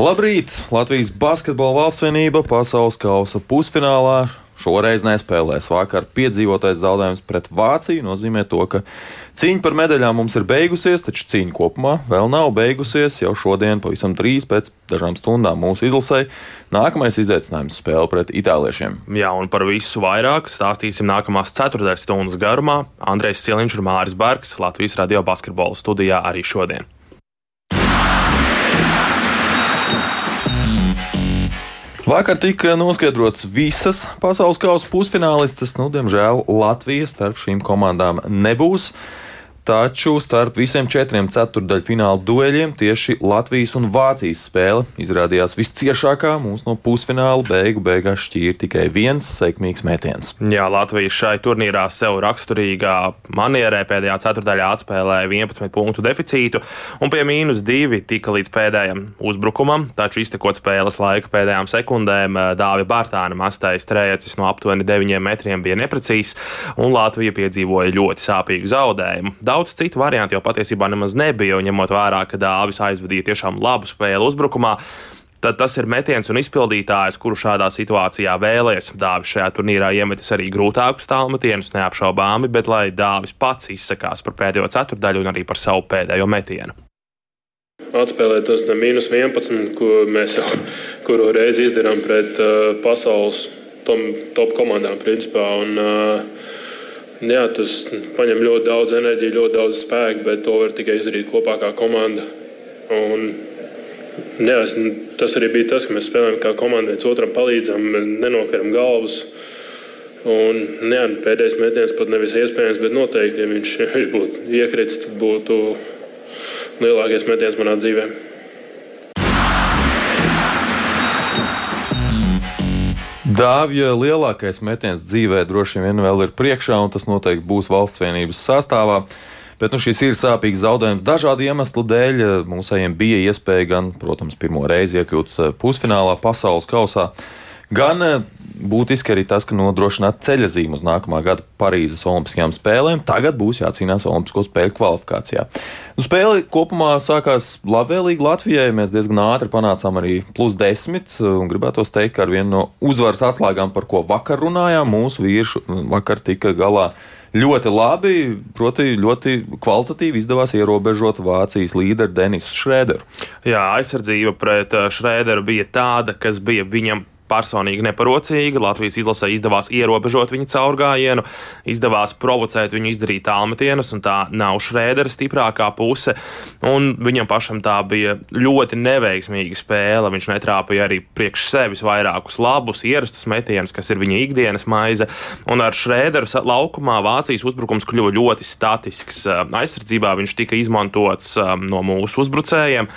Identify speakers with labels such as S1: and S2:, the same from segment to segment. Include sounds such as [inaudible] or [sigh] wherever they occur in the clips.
S1: Labrīt! Latvijas basketbola valstsvienība pasaules kausa pusfinālā šoreiz nespēlēs. Vakar piedzīvotais zaudējums pret Vāciju nozīmē to, ka cīņa par medaļām mums ir beigusies, taču cīņa kopumā vēl nav beigusies. Jau šodien, pavisam drīz pēc dažām stundām mūsu izlasē, nākamais izaicinājums spēle pret itāliešiem.
S2: Jā, un par visu vairāk stāstīsim nākamās ceturtdaļas stundas garumā. Andrejs Siliņš un Māris Bergs Latvijas radio basketbola studijā arī šodien.
S1: Vakar tika noskaidrots visas pasaules kausa pusfinālistas. Nu, diemžēl Latvija starp šīm komandām nebūs. Taču starp visiem četriem ceturdaļfināla dueļiem tieši Latvijas un Vācijas spēle izrādījās visciešākā. Mums no pusfināla beigu beigās šķīra tikai viens sekmīgs metiens.
S2: Jā, Latvija šai turnīrā sev raksturīgā manierē pēdējā ceturdaļā atspēlēja 11 punktu deficītu un pie mīnus 2 tika līdz pēdējam uzbrukumam. Taču iztekot spēles laika pēdējām sekundēm, Dāvija Bārtāna mastais trēcis no aptuveni 9 metriem bija neprecīzs un Latvija piedzīvoja ļoti sāpīgu zaudējumu daudz citu variantu jau patiesībā nemaz nebija, ņemot vērā, ka Dāvis aizvadīja tiešām labu spēli uzbrukumā tad tas ir metiens un izpildītājs, kuru šādā situācijā vēlēs. Dāvis šajā turnīrā iemetis arī grūtākus tālmetienus, neapšaubāmi, bet lai Dāvis pats izsakās par pēdējo ceturdaļu un arī par savu pēdējo metienu.
S3: Atspēlēt tos no mīnus 11, ko mēs jau [laughs] kuru reizi izdarām pret uh, pasaules tom, top komandām. Principā, un, uh, Jā, tas prasa ļoti daudz enerģijas, ļoti daudz spēka, bet to var tikai izdarīt kopā kā komanda. Un, jā, tas arī bija tas, ka mēs spēlējam kā komanda, viens otram palīdzam, nenokaram galvas. Un, jā, pēdējais metiens pat nevis iespējams, bet noteikti, ja viņš, [laughs] viņš būtu iekritis, tad būtu lielākais metiens manā dzīvēm.
S1: Dāvija lielākais metiens dzīvē droši vien vēl ir priekšā, un tas noteikti būs valsts vienības sastāvā. Bet nu, šis ir sāpīgs zaudējums dažādu iemeslu dēļ. Mūsējiem bija iespēja gan, protams, pirmo reizi iekļūt eh, pusfinālā pasaules kausā, gan eh, būtiski arī tas, ka nodrošināt ceļazīmu uz nākamā gada Parīzes Olimpiskajām spēlēm. Tagad būs jācīnās Olimpisko spēļu kvalifikācijā. Nu, spēle kopumā sākās labvēlīgi Latvijai. Mēs diezgan ātri panācām arī plus desmit. Gribētos teikt, ka ar vienu no uzvaras atslēgām, par ko vakar runājām, mūsu vīrieši vakar tika galā ļoti labi, proti, ļoti kvalitatīvi izdevās ierobežot Vācijas līderi Denisu Šrēderu.
S2: Jā, aizsardzība pret Šrēderu bija tāda, kas bija viņam personīgi neparocīga. Latvijas izlasē izdevās ierobežot viņa caurgājienu, izdevās provocēt viņu izdarīt tālmetienus, un tā nav Šrēdera stiprākā puse. Un viņam pašam tā bija ļoti neveiksmīga spēle. Viņš netrāpīja arī priekš sevis vairākus labus, ierastus metienus, kas ir viņa ikdienas maize. Un ar Šrēderu laukumā Vācijas uzbrukums kļuva ļoti statisks. Aizsardzībā viņš tika izmantots no mūsu uzbrucējiem,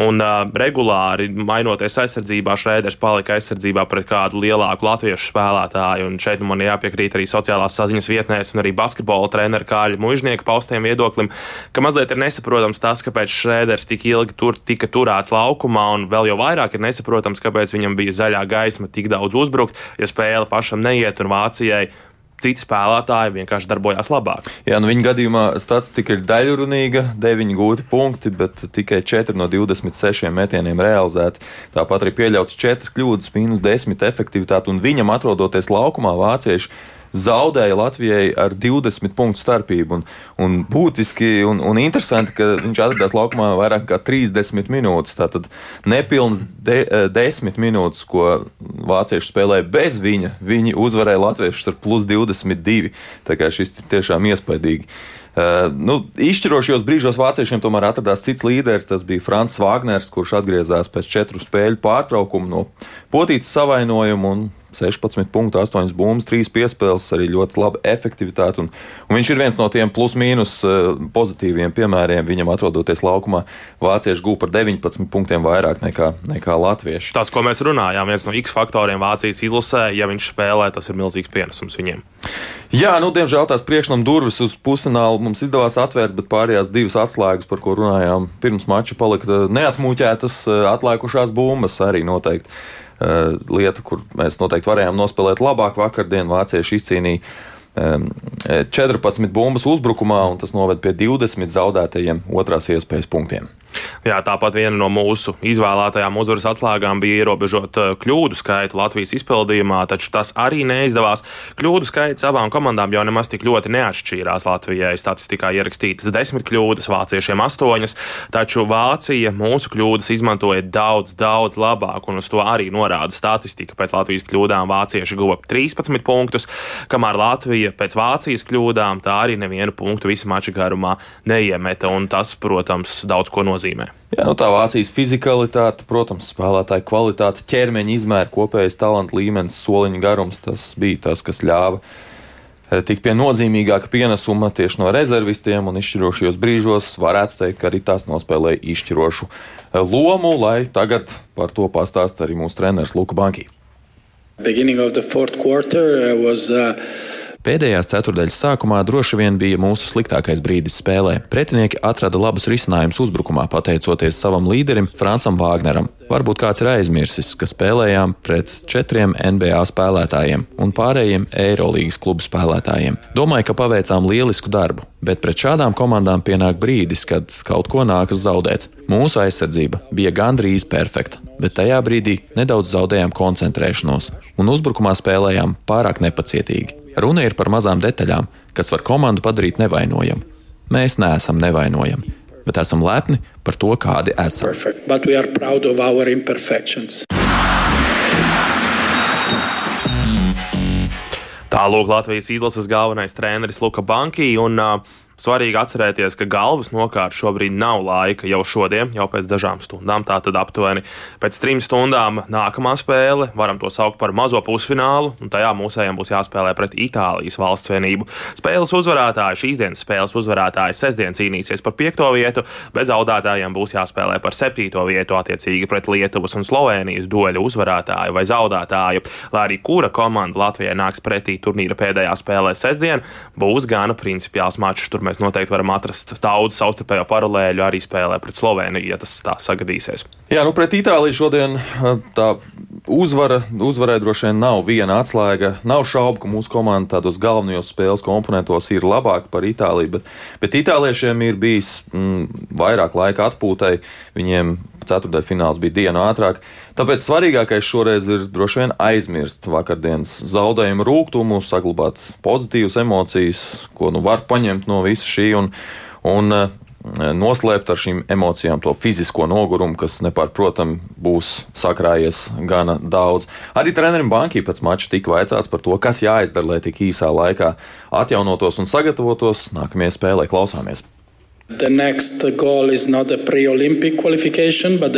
S2: un regulāri mainoties aizsardzībā, Šrēders palika aizsardzībā attiecībā pret kādu lielāku latviešu spēlētāju. Un šeit man jāpiekrīt arī sociālās saziņas vietnēs un arī basketbola treneru Kāļa Mužnieka paustiem viedoklim, ka mazliet ir nesaprotams tas, kāpēc Šrēders tik ilgi tur tika turēts laukumā, un vēl jau vairāk ir nesaprotams, kāpēc viņam bija zaļā gaisma tik daudz uzbrukt, ja spēle pašam neiet un Vācijai citi spēlētāji vienkārši darbojās labāk.
S1: Jā, nu viņa gadījumā statistika ir daļrunīga, 9 gūti punkti, bet tikai 4 no 26 metieniem realizēti. Tāpat arī pieļauts 4 kļūdas, mīnus 10 efektivitāte, un viņam atrodoties laukumā vācieši zaudēja Latvijai ar 20 punktu starpību. Un, un būtiski un, un interesanti, ka viņš atradās laukumā vairāk kā 30 minūtes. Tātad nepilns de, 10 eh, minūtes, ko vācieši spēlēja bez viņa. Viņi uzvarēja latviešus ar plus 22. Tā kā šis ir tiešām iespaidīgi. Uh, nu, izšķirošajos brīžos vāciešiem tomēr atradās cits līderis. Tas bija Frančs Wagners, kurš atgriezās pēc četru spēļu pārtraukuma no potītas savainojuma un 16 punktu, 8 bumbas, 3 piespēles, arī ļoti laba efektivitāte. Un, un viņš ir viens no tiem plus-mínus uh, pozitīviem piemēriem. Viņam atrodoties laukumā, vācieši gūta par 19 punktiem vairāk nekā, nekā latvieši.
S2: Tas, ko mēs runājām, viens no X faktoriem Vācijas izlasē, ja viņš spēlē, tas ir milzīgs pienesums viņiem.
S1: Jā, nu, diemžēl tās priekšnam durvis uz pusfinālu mums izdevās atvērt, bet pārējās divas atslēgas, par ko runājām pirms mača, palika neatmūķētas atlikušās bumbas arī noteikti. Lieta, kur mēs noteikti varējām nospēlēt labāk, vakardien vācieši izcīnīja 14 bumbas uzbrukumā, un tas noved pie 20 zaudētajiem otrās iespējas punktiem.
S2: Jā, tāpat viena no mūsu izvēlētajām uzvaras atslēgām bija ierobežot eh, kļūdu skaitu Latvijas izpildījumā, taču tas arī neizdevās. Kļūdu skaits abām komandām jau nemaz tik ļoti neatšķīrās. Latvijai statistikā ierakstītas desmit kļūdas, vāciešiem astoņas, taču Vācija mūsu kļūdas izmantoja daudz, daudz labāk, un uz to arī norāda statistika. Pēc Latvijas kļūdām vācieši guva 13 punktus, kamēr Latvija pēc Vācijas kļūdām tā arī nevienu punktu visu maču garumā neiemeta, un tas, protams, daudz ko nozīmē nozīmē?
S1: Jā, nu tā Vācijas fizikalitāte, protams, spēlētāja kvalitāte, ķermeņa izmēra, kopējais talanta līmenis, soliņa garums, tas bija tas, kas ļāva eh, tik pie nozīmīgāka pienesuma tieši no rezervistiem un izšķirošajos brīžos varētu teikt, ka arī tas nospēlēja izšķirošu eh, lomu, lai tagad par to pastāst arī mūsu treneris Luka Banki. Beginning of the fourth quarter uh, was uh, Pēdējās ceturdaļas sākumā droši vien bija mūsu sliktākais brīdis spēlē. Pretinieki atrada labus risinājumus uzbrukumā, pateicoties savam līderim Francam Vāgneram. Varbūt kāds ir aizmirsis, ka spēlējām pret četriem NBA spēlētājiem un pārējiem Eirolandes klubu spēlētājiem. Domāju, ka paveicām lielisku darbu, bet pret šādām komandām pienāk brīdis, kad kaut ko nākas zaudēt. Mūsu aizsardzība bija gandrīz perfekta, bet tajā brīdī nedaudz zaudējām koncentrēšanos un uzbrukumā spēlējām pārāk nepacietīgi. Runa ir par mazām detaļām, kas var komandu padarīt nevainojamu. Mēs neesam nevainojami, bet esam lepni par to, kādi esam.
S2: Tālāk Latvijas izlases galvenais treneris Luka Banki un uh, Svarīgi atcerēties, ka galvas nokārt šobrīd nav laika jau šodien, jau pēc dažām stundām. Tātad aptuveni pēc trim stundām nākamā spēle, varam to saukt par mazo pusfinālu, un tajā mūsējiem būs jāspēlē pret Itālijas valsts vienību. Spēles uzvarētāji, šīs dienas spēles uzvarētāji sestdien cīnīsies par piekto vietu, bet zaudētājiem būs jāspēlē par septīto vietu attiecīgi pret Lietuvas un Slovenijas doļu uzvarētāju vai zaudētāju. Lai arī kura komanda Latvijai nāks pretī turnīra pēdējā spēlē sestdien, būs gana principiāls mačs mēs noteikti varam atrast daudz savstarpējo paralēļu arī spēlē pret Sloveniju, ja tas tā sagadīsies.
S1: Jā, nu pret Itāliju šodien tā uzvara, uzvarai droši vien nav viena atslēga. Nav šaubu, ka mūsu komanda tādos galvenajos spēles komponentos ir labāka par Itāliju, bet, bet itāliešiem ir bijis mm, vairāk laika atpūtai. Viņiem ceturdaļfināls bija dienu ātrāk. Tāpēc svarīgākais šoreiz ir droši vien aizmirst vakardienas zaudējumu rūkumu, saglabāt pozitīvas emocijas, ko nu var paņemt no visa šī. Un, un eh, noslēpt ar šīm emocijām to fizisko nogurumu, kas nepārprotami būs sakrājies gana daudz. Arī trenerim Bankai pēc mača tika vaicāts par to, kas jāizdara, lai tik īsā laikā atjaunotos un sagatavotos nākamajai spēlē. Klausāmies!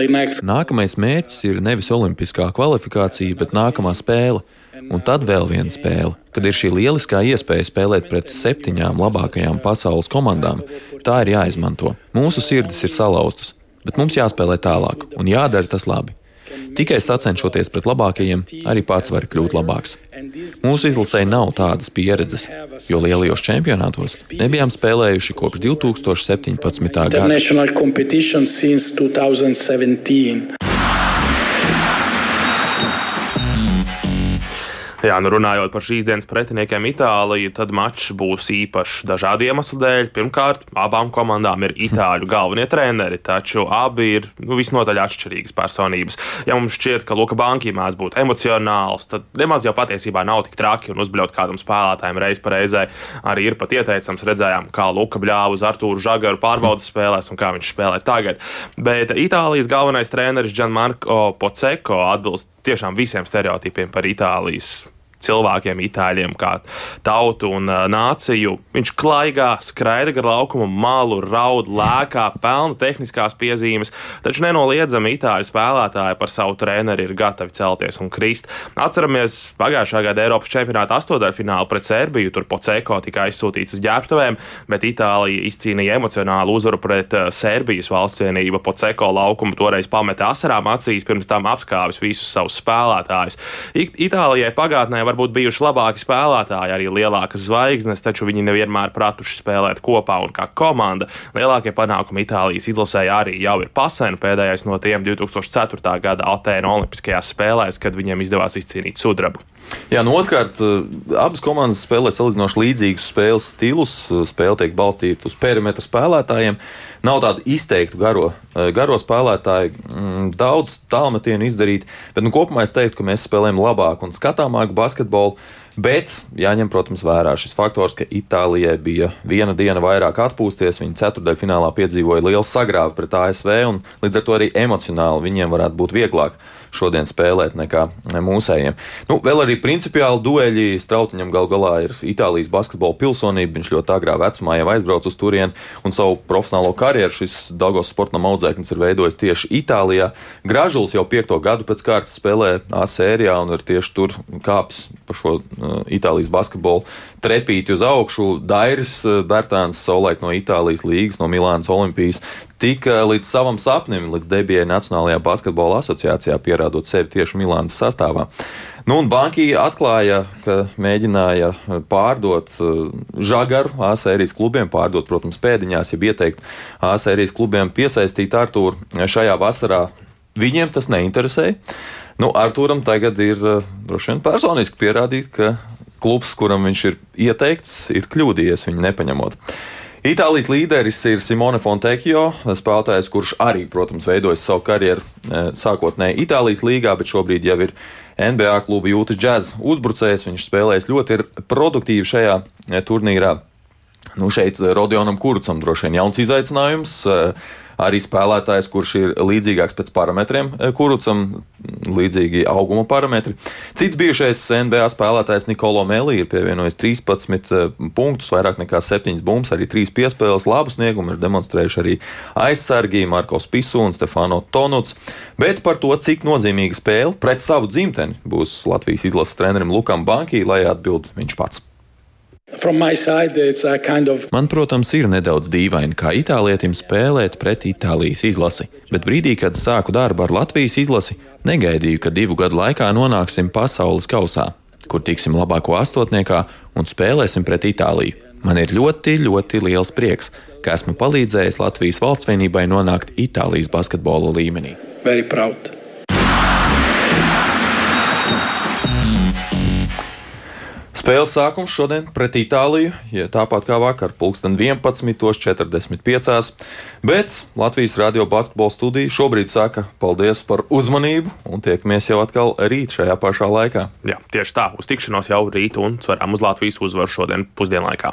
S4: Next... Nākamais mērķis ir nevis olimpiskā kvalifikācija, bet nākamā spēle. Un tad vēl viena spēle, kad ir šī lieliskā iespēja spēlēt pret septiņām labākajām pasaules komandām. Tā ir jāizmanto. Mūsu sirdis ir salauztas, bet mums jāspēlē tālāk un jādara tas labi. Tikai sacenšoties pret labākajiem, arī pats var kļūt labāks. Mūsu izlasē nav tādas pieredzes, jo lielajos čempionātos nebijām spēlējuši kopš 2017. gada.
S2: Jā, nu runājot par šīs dienas pretiniekiem Itāliju, tad mačs būs īpašs dažādu iemeslu dēļ. Pirmkārt, abām komandām ir itāļu galvenie treneri, taču abi ir nu, visnotaļ atšķirīgas personības. Ja mums šķiet, ka Luka Banki mēdz būt emocionāls, tad nemaz jau patiesībā nav tik traki un uzbļaut kādam spēlētājam reiz reizē. Arī ir pat ieteicams, redzējām, kā Luka bļāva uz Artūru Žagaru pārbaudas spēlēs un kā viņš spēlē tagad. Bet Itālijas galvenais treneris Gianmarco Poceko atbilst tiešām visiem stereotipiem par Itālijas cilvēkiem, itāļiem, kā tautu un uh, nāciju. Viņš klaigā, skraida gar laukumu malu, raud, lēkā, pelna tehniskās piezīmes, taču nenoliedzami itāļu spēlētāji par savu treneri ir gatavi celties un krist. Atceramies pagājušā gada Eiropas čempionāta astotdaļfinālu pret Serbiju, tur Poceko tika aizsūtīts uz ģērbtuvēm, bet Itālija izcīnīja emocionālu uzvaru pret uh, Serbijas valsts vienību. Poceko laukumu toreiz pameta asarām acīs, pirms tam apskāvis visus savus spēlētājus. Itālijai pagātnē varbūt bijuši labāki spēlētāji, arī lielākas zvaigznes, taču viņi nevienmēr pratuši spēlēt kopā un kā komanda. Lielākie panākumi Itālijas izlasēji arī jau ir pasēni. Pēdējais no tiem 2004. gada Atēnu Olimpiskajās spēlēs, kad viņiem izdevās izcīnīt sudrabu.
S1: Jā, no nu, otrkārt, abas komandas spēlē salīdzinoši līdzīgus spēles stilus. Spēle tiek balstīta uz perimetra spēlētājiem. Nav tādu izteiktu garo, garo spēlētāju, mm, daudz tālmetienu izdarīt, bet nu, kopumā es teiktu, ka mēs spēlējam labāk un skatāmāk basketbolu. Bet jāņem, protams, vērā šis faktors, ka Itālijai bija viena diena vairāk atpūsties. Viņi ceturdaļfinālā piedzīvoja lielu sagrāvu pret ASV, un līdz ar to arī emocionāli viņiem varētu būt vieglāk šodien spēlēt nekā mūsējiem. Nu, vēl arī principiāli dueļi Strautiņam gal galā ir Itālijas basketbola pilsonība. Viņš ļoti agrā vecumā jau aizbrauca uz turieni un savu profesionālo karjeru šis Dagos sportam audzēknis ir veidojis tieši Itālijā. Gražuls jau piekto gadu pēc kārtas spēlē A sērijā un ir tieši tur kāps pa šo uh, Itālijas basketbolu trepīti uz augšu. Dairis uh, Bērtāns savulaik no Itālijas līgas, no Milānas Olimpijas tika līdz savam sapnim, līdz debijai Nacionālajā basketbola asociācijā, pierādot sevi tieši Milānas sastāvā. Nu, un Bankija atklāja, ka mēģināja pārdot uh, žagaru A sērijas klubiem, pārdot, protams, pēdiņās, ja ieteikt A sērijas klubiem piesaistīt Artūru šajā vasarā. Viņiem tas neinteresēja. Nu, Artūram tagad ir uh, droši vien personiski pierādīt, ka klubs, kuram viņš ir ieteikts, ir kļūdījies viņu nepaņemot. Itālijas līderis ir Simone Fontecchio, spēlētājs, kurš arī, protams, veidojis savu karjeru eh, sākotnēji Itālijas līgā, bet šobrīd jau ir NBA kluba jūtas džēzus uzbrucējs. Viņš spēlējis ļoti produktīvi šajā eh, turnīrā. Nu, šeit Rodionam Kurcam droši vien jauns izaicinājums. Uh, arī spēlētājs, kurš ir līdzīgāks pēc parametriem eh, Kurucam, līdzīgi auguma parametri. Cits bijušais NBA spēlētājs Nikolo Melī ir pievienojis 13 eh, punktus, vairāk nekā 7 bumbas, arī 3 piespēles, labu sniegumu ir demonstrējuši arī aizsargi Marko Spisu un Stefano Tonuts. Bet par to, cik nozīmīga spēle pret savu dzimteni būs Latvijas izlases trenerim Lukam Bankī, lai atbild viņš pats.
S4: Kind of... Man, protams, ir nedaudz dīvaini, kā itālietim spēlēt pret Itālijas izlasi, bet brīdī, kad sāku darbu ar Latvijas izlasi, negaidīju, ka divu gadu laikā nonāksim pasaules kausā, kur tiksim labāko astotniekā un spēlēsim pret Itāliju. Man ir ļoti, ļoti liels prieks, ka esmu palīdzējis Latvijas valsts vienībai nonākt Itālijas basketbola līmenī. Very proud.
S1: Spēles sākums šodien pret Itāliju, ja tāpat kā vakar, pulksten 11.45. Bet Latvijas radio basketbola studija šobrīd saka paldies par uzmanību un tiekamies jau atkal rīt šajā pašā laikā.
S2: Jā, tieši tā, uz tikšanos jau rīt un ceram uz Latvijas uzvaru šodien pusdienlaikā.